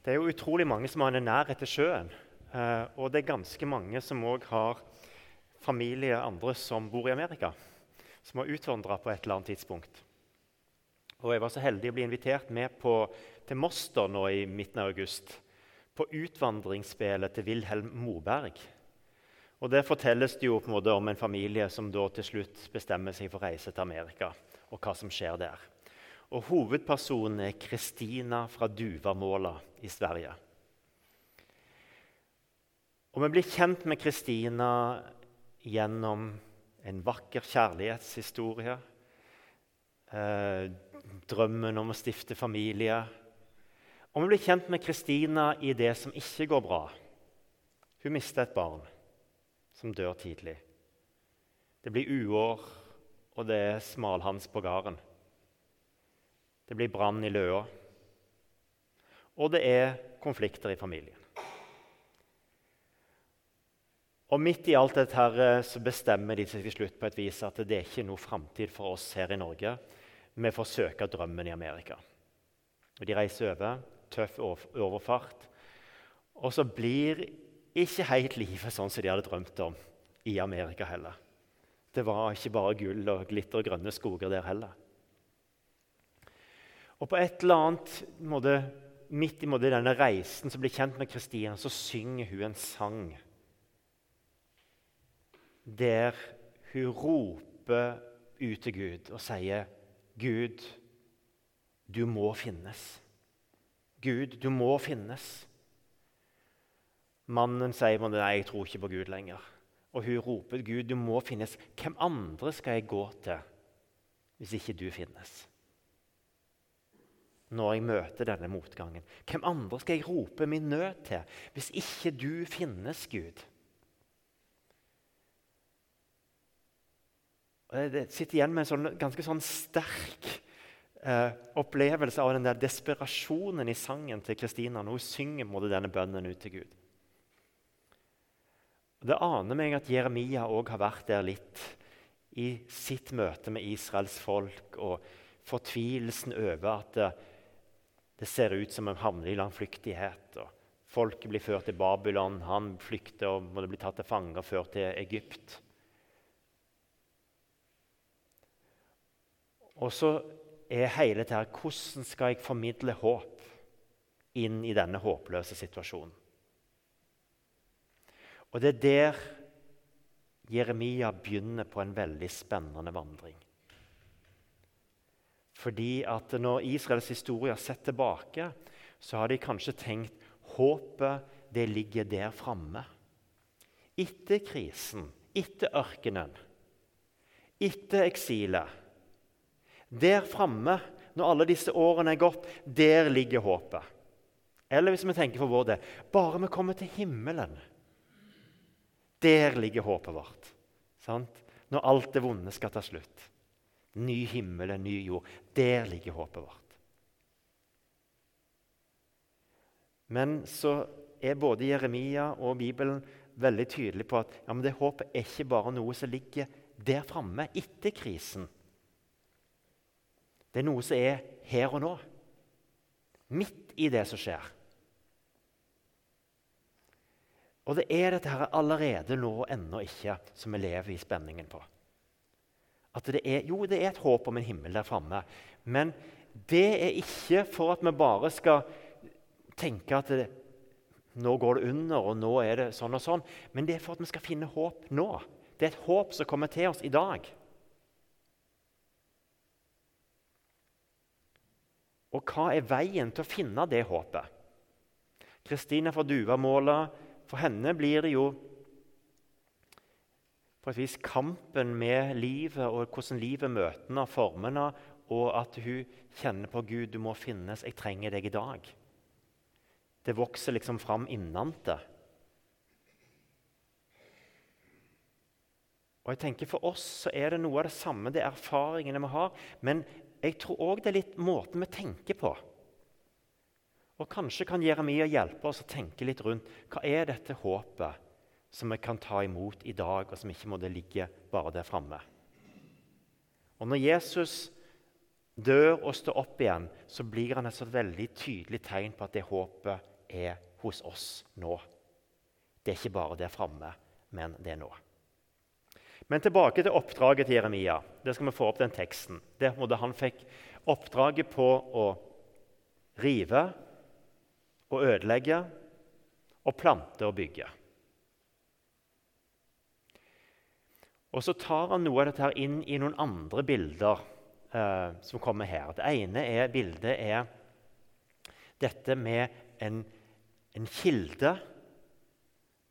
Det er jo utrolig mange som har en nærhet til sjøen. Eh, og det er ganske mange som òg har familie andre som bor i Amerika. Som har utvandra på et eller annet tidspunkt. Og Jeg var så heldig å bli invitert med på, til Moster nå i midten av august. På utvandringsspillet til Wilhelm Moberg. Og Der fortelles det jo på en måte om en familie som da til slutt bestemmer seg for å reise til Amerika. Og hva som skjer der. Og hovedpersonen er Kristina fra Duvamåla i Sverige. Og Vi blir kjent med Kristina gjennom en vakker kjærlighetshistorie. Eh, drømmen om å stifte familie. Og vi blir kjent med Kristina i det som ikke går bra. Hun mister et barn som dør tidlig. Det blir uår, og det er smalhans på gården. Det blir brann i løa. Og det er konflikter i familien. Og Midt i alt dette her, eh, så bestemmer de seg til slutt på et vis at det er ikke noe framtid for oss her i Norge. Vi får søke drømmen i Amerika. Og De reiser over, tøff overfart. Og så blir ikke helt livet sånn som de hadde drømt om i Amerika heller. Det var ikke bare gull og glitter og grønne skoger der heller. Og på et eller annet måte, midt i måte, denne reisen som blir kjent med Kristina, så synger hun en sang der hun roper ut til Gud og sier, 'Gud, du må finnes.' Gud, du må finnes. Mannen sier nei, jeg tror ikke på Gud lenger. Og hun roper, 'Gud, du må finnes.' Hvem andre skal jeg gå til hvis ikke du finnes? Når jeg møter denne motgangen? Hvem andre skal jeg rope min nød til hvis ikke du finnes, Gud? Og jeg sitter igjen med en sånn, ganske sånn sterk eh, opplevelse av den der desperasjonen i sangen til Kristina når hun synger måtte denne bønnen ut til Gud. Det aner meg at Jeremia òg har vært der litt i sitt møte med Israels folk og fortvilelsen over at det, ser ut som han havner i landflyktighet. og Folket blir ført til Babylon, han flykter og må bli tatt til fange og ført til Egypt. Og så er hele dette her Hvordan skal jeg formidle håp inn i denne håpløse situasjonen? Og det er der Jeremia begynner på en veldig spennende vandring. Fordi at Når Israels historie har sett tilbake, så har de kanskje tenkt håpet det ligger der framme. Etter krisen, etter ørkenen, etter eksilet. Der framme, når alle disse årene er gått, der ligger håpet. Eller hvis vi tenker for vår del bare vi kommer til himmelen. Der ligger håpet vårt. Sant? Når alt det vonde skal ta slutt. Ny himmel, en ny jord. Der ligger håpet vårt. Men så er både Jeremia og Bibelen veldig tydelige på at ja, det håpet er ikke bare noe som ligger der framme etter krisen. Det er noe som er her og nå. Midt i det som skjer. Og det er dette her allerede nå og ennå ikke som vi lever i spenningen på. At det er, jo, det er et håp om en himmel der framme. Men det er ikke for at vi bare skal tenke at det, nå går det under, og nå er det sånn og sånn. Men det er for at vi skal finne håp nå. Det er et håp som kommer til oss i dag. Og hva er veien til å finne det håpet? Kristine fra Duvamåla, for henne blir det jo på et vis kampen med livet og hvordan livet møter henne, formene, og at hun kjenner på Gud, du må finnes, jeg trenger deg i dag. Det vokser liksom fram innante. Og jeg tenker For oss så er det noe av det samme, det er erfaringene vi har. Men jeg tror òg det er litt måten vi tenker på. Og Kanskje kan Jeremia hjelpe oss å tenke litt rundt hva er dette håpet som vi kan ta imot i dag, og som ikke må det ligge bare der framme. Og Når Jesus dør og står opp igjen, så blir han et så veldig tydelig tegn på at det håpet er hos oss nå. Det er ikke bare der framme, men det er nå. Men tilbake til oppdraget til Jeremia. Der skal vi få opp den teksten. Der han fikk oppdraget på å rive og ødelegge og plante og bygge. Og Så tar han noe av dette her inn i noen andre bilder eh, som kommer her. Det ene er, bildet er dette med en, en kilde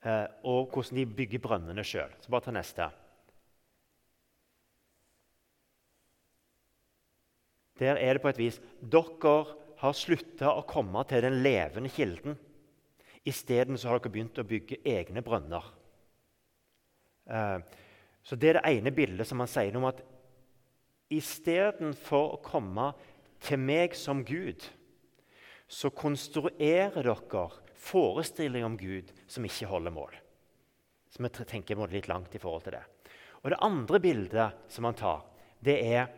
eh, og hvordan de bygger brønnene sjøl. Så bare ta neste. Der er det på et vis Dere har slutta å komme til den levende kilden. Isteden har dere begynt å bygge egne brønner. Eh, så Det er det ene bildet som han sier om at istedenfor å komme til meg som Gud, så konstruerer dere forestillinger om Gud som ikke holder mål. Så vi tenker litt langt i forhold til det. Og Det andre bildet som han tar, det er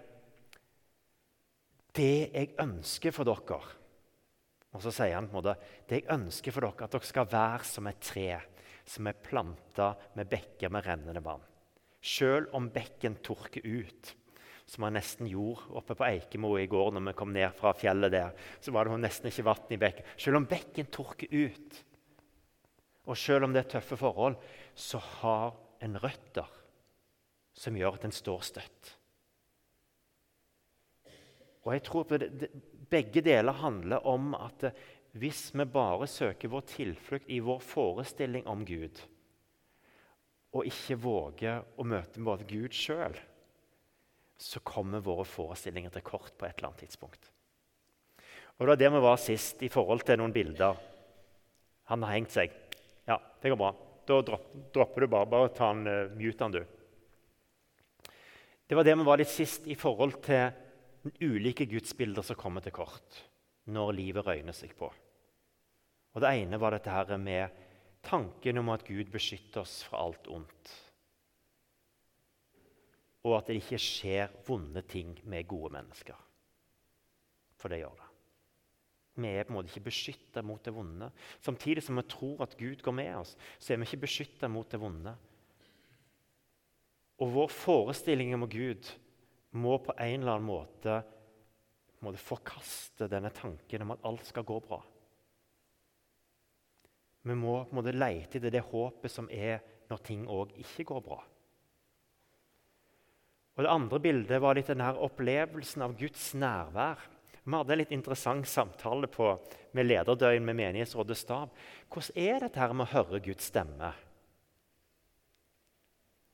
det jeg ønsker for dere. Og så sier han på en måte, det jeg ønsker for dere, at dere skal være som et tre som er planta med bekker med rennende vann. Sjøl om bekken tørker ut, som han nesten gjorde oppe på Eikemo i går når vi kom ned fra fjellet der, så var det nesten ikke vann i bekken. Sjøl om bekken tørker ut, og sjøl om det er tøffe forhold, så har en røtter som gjør at en står støtt. Og jeg tror at Begge deler handler om at hvis vi bare søker vår tilflukt i vår forestilling om Gud, og ikke våger å møte både Gud sjøl, så kommer våre forestillinger til kort på et eller annet tidspunkt. Og Det var der vi var sist i forhold til noen bilder. Han har hengt seg. Ja, det går bra. Da dropper du bare. Bare ta en, uh, mute han, du. Det var der vi var litt sist i forhold til ulike gudsbilder som kommer til kort når livet røyner seg på. Og Det ene var dette her med tanken om at Gud beskytter oss fra alt ondt. Og at det ikke skjer vonde ting med gode mennesker. For det gjør det. Vi er på en måte ikke beskytta mot det vonde. Samtidig som vi tror at Gud går med oss, så er vi ikke beskytta mot det vonde. Og vår forestilling om Gud må på en eller annen måte, måte forkaste denne tanken om at alt skal gå bra. Vi må på en måte lete etter det håpet som er når ting òg ikke går bra. Og Det andre bildet var litt denne opplevelsen av Guds nærvær. Vi hadde en litt interessant samtale på, med lederdøgn med menighetsrådets Stab. Hvordan er dette her med å høre Guds stemme?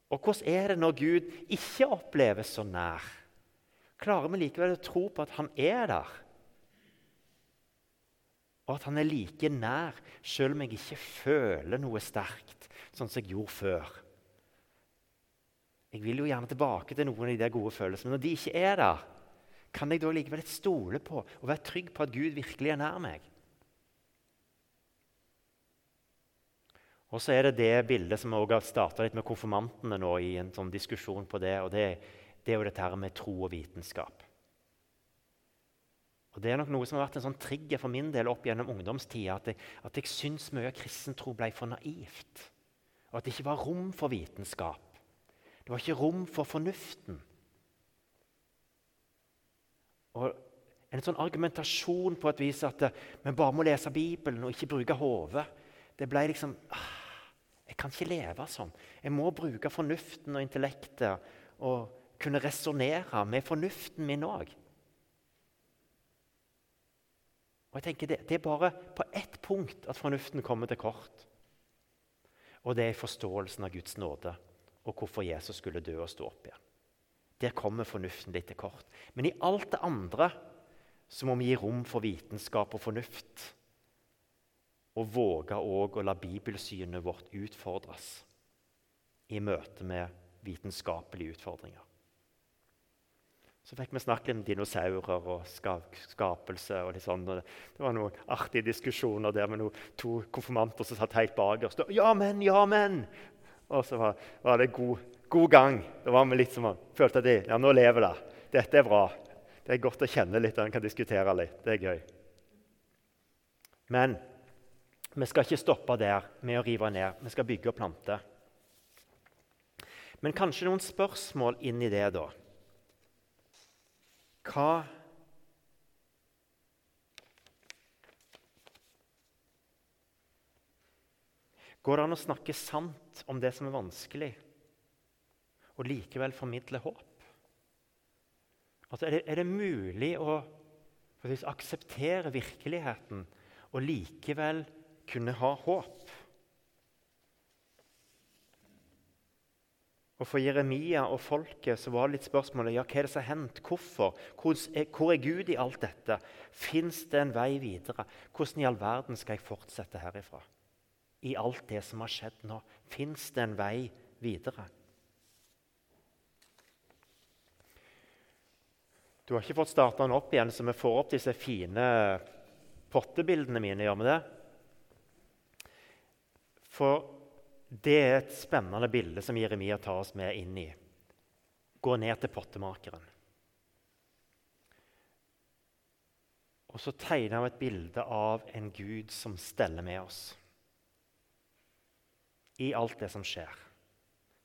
Og hvordan er det når Gud ikke oppleves så nær? Klarer vi likevel å tro på at han er der? Og at han er like nær, selv om jeg ikke føler noe sterkt, sånn som jeg gjorde før. Jeg vil jo gjerne tilbake til noen av de der gode følelsene, men når de ikke er der, kan jeg da likevel stole på og være trygg på at Gud virkelig er nær meg? Og så er det det bildet som også har starta litt med konfirmantene nå i en sånn diskusjon på det. og det, det er jo dette her med tro og vitenskap. Og Det er nok noe som har vært en sånn trigger for min del opp gjennom ungdomstida. At jeg, at jeg syns mye av kristen tro ble for naivt. Og at det ikke var rom for vitenskap. Det var ikke rom for fornuften. Og En sånn argumentasjon på et vis at vi bare må lese Bibelen og ikke bruke hodet. Det ble liksom ah, Jeg kan ikke leve sånn. Jeg må bruke fornuften og intellektet og kunne resonnere med fornuften min òg. Og jeg tenker det, det, er bare på ett punkt at fornuften kommer til kort. Og det er forståelsen av Guds nåde og hvorfor Jesus skulle dø og stå opp igjen. Der kommer fornuften litt til kort. Men i alt det andre så må vi gi rom for vitenskap og fornuft. Og våge òg å la bibelsynet vårt utfordres i møte med vitenskapelige utfordringer. Så fikk vi snakke om dinosaurer og skapelse. og litt sånn. Det var noen artige diskusjoner der med noen, to konfirmanter som satt helt bakerst. Ja, men, ja, men! Og så var, var det god, god, gang. Da var vi litt som følte at de, ja, nå lever det. Dette er bra. Det er godt å kjenne litt, en kan diskutere litt. Det er gøy. Men Vi skal ikke stoppe der med å rive ned. Vi skal bygge og plante. Men kanskje noen spørsmål inn i det, da. Hva Går det an å snakke sant om det som er vanskelig, og likevel formidle håp? Altså, er, det, er, det, mulig å akseptere virkeligheten og likevel kunne ha håp? Og For Jeremia og folket så var det litt spørsmålet ja, hva er det som har hendt. Hvorfor? Hvor hvor er Gud i alt dette? Fins det en vei videre? Hvordan i all verden skal jeg fortsette herifra? I alt det som har skjedd nå, fins det en vei videre? Du har ikke fått starta den opp igjen, så vi får opp disse fine pottebildene mine. Gjør vi det? For det er et spennende bilde som Jeremia tar oss med inn i. Gå ned til pottemakeren. Og så tegner han et bilde av en Gud som steller med oss. I alt det som skjer,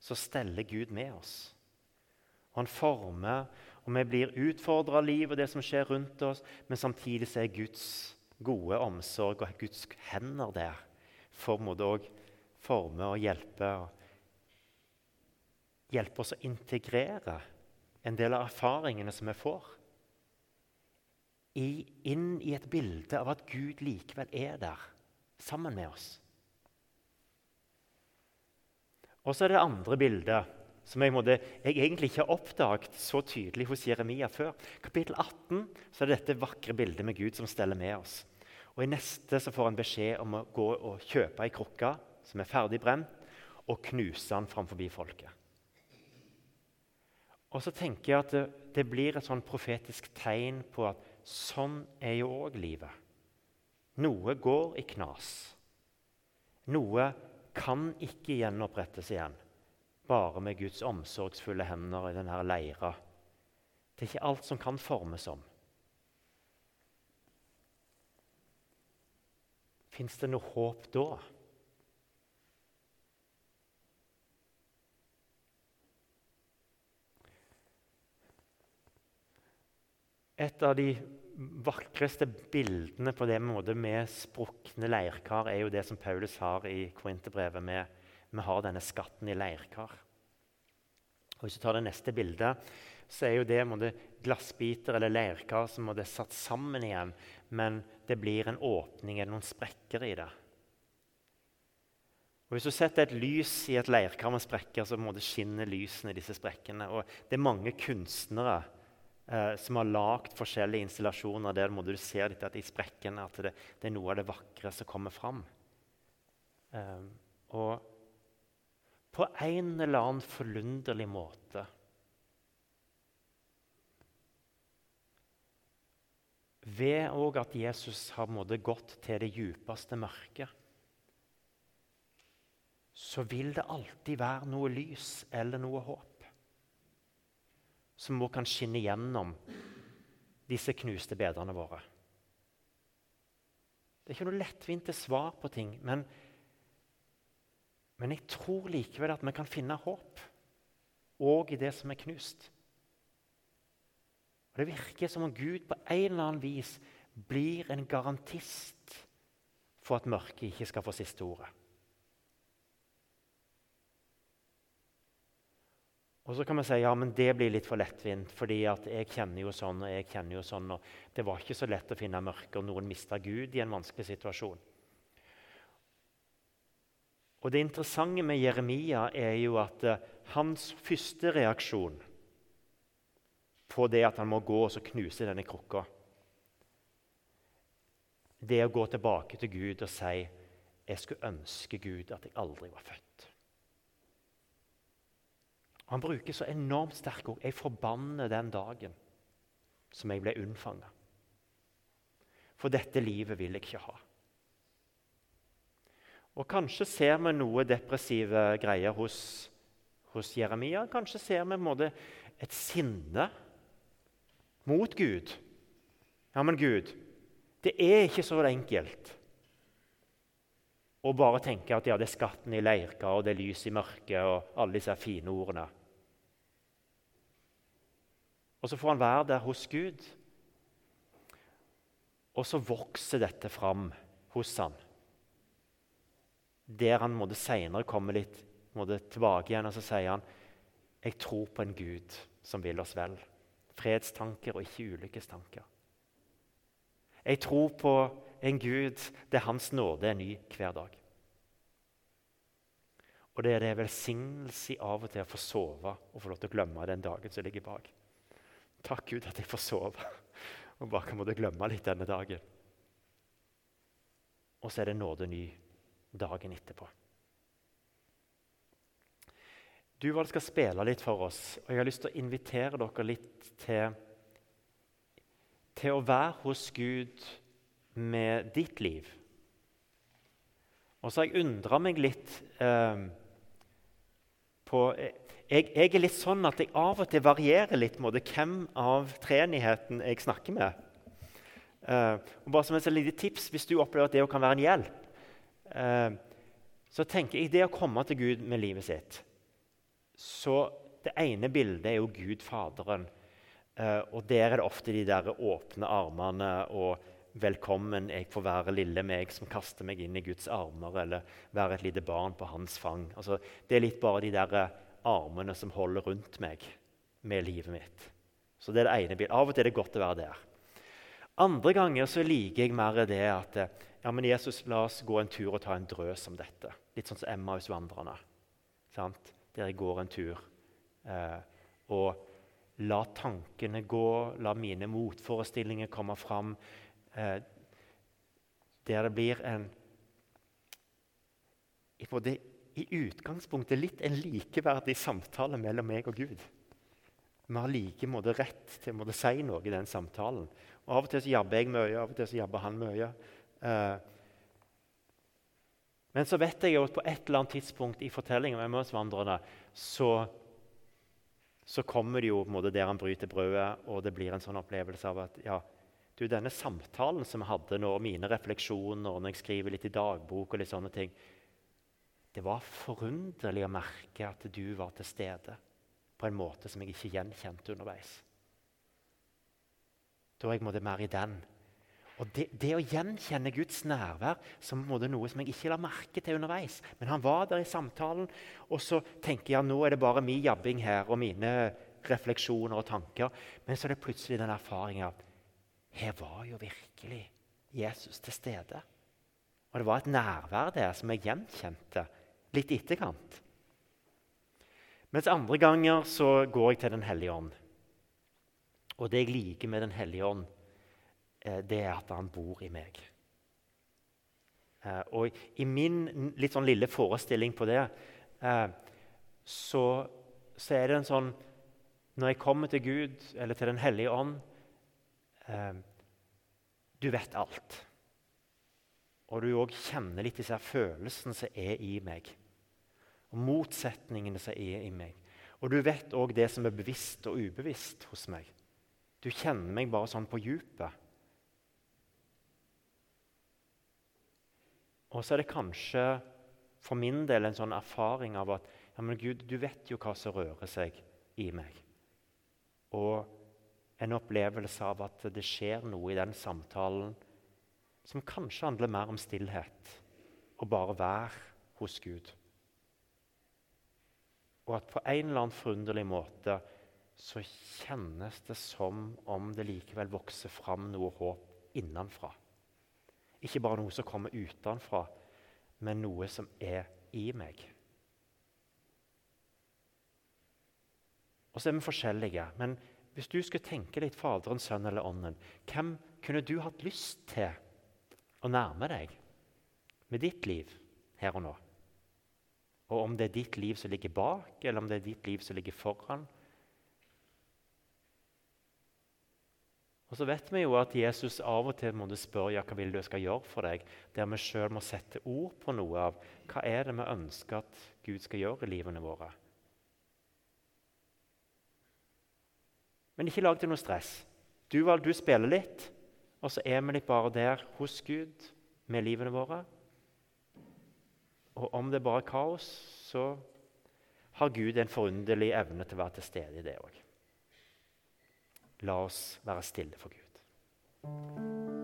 så steller Gud med oss. Han former, og vi blir utfordra av livet og det som skjer rundt oss, men samtidig så er Guds gode omsorg og Guds hender der for å forme og hjelpe. Hjelpe oss å integrere en del av erfaringene som vi får, i, inn i et bilde av at Gud likevel er der sammen med oss. Og så er det andre bildet, som jeg, måtte, jeg egentlig ikke har oppdaget så tydelig hos Jeremia før. Kapittel 18 så er det dette vakre bildet med Gud som steller med oss. Og I neste så får han beskjed om å gå og kjøpe ei krukke som er ferdig brent, og knuse den framfor folket. Og så tenker jeg at det, det blir et sånn profetisk tegn på at sånn er jo òg livet. Noe går i knas. Noe kan ikke gjenopprettes igjen bare med Guds omsorgsfulle hender i denne leira. Det er ikke alt som kan formes om. Fins det noe håp da? Et av de vakreste bildene på det måte med sprukne leirkar er jo det som Paulus har i Korinterbrevet. Vi har denne skatten i leirkar. Og Hvis du tar det neste bildet, så er jo det måte, glassbiter eller leirkar som er satt sammen igjen, men det blir en åpning eller noen sprekker i det. Og Hvis du setter et lys i et leirkar med sprekker, så må det skinne lysene i disse sprekkene. Og Det er mange kunstnere eh, som har lagd forskjellige installasjoner der du ser litt at i sprekkene at det, det, er noe av det vakre som kommer fram. Eh, og på en eller annen forunderlig måte Ved òg at Jesus har gått til det djupeste mørket, så vil det alltid være noe lys eller noe håp som også kan skinne gjennom disse knuste bedrene våre. Det er ikke noe lettvinte svar på ting, men, men jeg tror likevel at vi kan finne håp òg i det som er knust. Og Det virker som om Gud på en eller annen vis blir en garantist for at mørket ikke skal få siste ordet. Og så kan man si ja, men det blir litt for lettvint, fordi at jeg kjenner jo sånn og jeg kjenner jo sånn. og Det var ikke så lett å finne mørke, og noen mista Gud i en vanskelig situasjon. Og Det interessante med Jeremia er jo at uh, hans første reaksjon på det at han må gå og så knuse denne krukka, det er å gå tilbake til Gud og si jeg skulle ønske Gud at jeg aldri var født. Han bruker så enormt sterke ord. Jeg forbanner den dagen som jeg ble unnfanga. For dette livet vil jeg ikke ha. Og Kanskje ser vi noe depressive greier hos, hos Jeremia. Kanskje ser vi måte, et sinne mot Gud. Ja, men Gud, det er ikke så enkelt. å bare tenke at ja, det er skatten i leirka og det er lys i mørket og alle disse fine ordene. Og så får han være der hos Gud. Og så vokser dette fram hos han. Der han måtte senere komme litt tilbake igjen og så sier han, jeg tror på en Gud som vil oss vel. Fredstanker og ikke ulykkestanker. Jeg tror på en Gud der Hans nåde er ny hver dag. Og det er det velsignelse av og til å få sove og få lov til å glemme den dagen som ligger bak. Takk Gud at jeg får sove og bare kan måtte glemme litt denne dagen. Og så er det nåde ny dagen etterpå. Du Val, skal spille litt for oss, og jeg har lyst til å invitere dere litt til, til å være hos Gud med ditt liv. Og så har jeg undra meg litt eh, på jeg, jeg, er litt sånn at jeg av og til varierer litt måte, hvem av treenigheten jeg snakker med. Uh, bare som et lite tips, Hvis du opplever at det kan være en hjelp, uh, så tenker jeg det å komme til Gud med livet sitt så Det ene bildet er jo Gud Faderen. Uh, og Der er det ofte de der åpne armene og 'Velkommen, jeg får være lille meg som kaster meg inn i Guds armer', eller 'være et lite barn på hans fang'. Altså, det er litt bare de der armene som holder rundt meg med livet mitt. Så det er det ene bildet. Av og til er det godt å være der. Andre ganger så liker jeg mer det at ja, men Jesus, la oss gå en tur og ta en drøs om dette. Litt sånn som Emmaus-vandrerne. Der jeg går en tur. Eh, og la tankene gå, la mine motforestillinger komme fram. Eh, der det blir en i, både, i utgangspunktet litt en likeverdig samtale mellom meg og Gud. Vi har like måte rett til å si noe i den samtalen. Og Av og til så jabber jeg mye, av og til så jabber han mye. Eh, men så vet jeg jo at på et eller annet tidspunkt i fortellingen om Emmausvandrerne så, så kommer det jo på en måte der han bryter brødet, og det blir en sånn opplevelse av at ja, du, denne samtalen som vi hadde nå, mine refleksjoner når jeg skriver litt i dagbok og litt sånne ting Det var forunderlig å merke at du var til stede på en måte som jeg ikke gjenkjente underveis. Da jeg måtte mer i den. Og det, det, å gjenkjenne Guds nærvær som noe som jeg ikke la merke til underveis Men han var der i samtalen, og så tenker jeg nå er det bare min jabbing her og mine refleksjoner og tanker. Men så er det plutselig den erfaringa her var jo virkelig Jesus til stede. Og det var et nærvær der som jeg gjenkjente litt i etterkant. Mens andre ganger så går jeg til Den hellige ånd. Og det jeg liker med Den hellige ånd, eh, det er at han bor i meg. Eh, og i min litt sånn lille forestilling på det, eh, så, så er det en sånn Når jeg kommer til Gud eller til Den hellige ånd Du vet alt. Og du òg kjenner litt disse følelsene som er i meg og motsetningene som er i meg. Og du vet òg det som er bevisst og ubevisst hos meg. Du kjenner meg bare sånn på djupet. Og så er det kanskje for min del en sånn erfaring av at ja, men Gud, du vet jo hva som rører seg i meg. Og en opplevelse av at det skjer noe i den samtalen som kanskje handler mer om stillhet og bare være hos Gud. Og at på en eller annen forunderlig måte så kjennes det som om det likevel vokser fram noe håp innenfra. Ikke bare noe som kommer utenfra, men noe som er i meg. Og så er vi forskjellige. Men hvis du skulle tenke litt Faderen, Sønnen eller Ånden, hvem kunne du hatt lyst til å nærme deg med ditt liv her og nå? Og om det er ditt liv som ligger bak, eller om det er ditt liv som ligger foran. Og så vet vi jo at Jesus av og til må spørre ja, hva vil du skal gjøre for deg, der vi sjøl må sette ord på noe av hva er det vi ønsker at Gud skal gjøre i livene våre. Men ikke lag det noe stress. Du, du spiller litt, og så er vi litt bare der hos Gud med livene våre. Og om det bare er kaos, så har Gud en forunderlig evne til å være til stede i det òg. La oss være stille for Gud.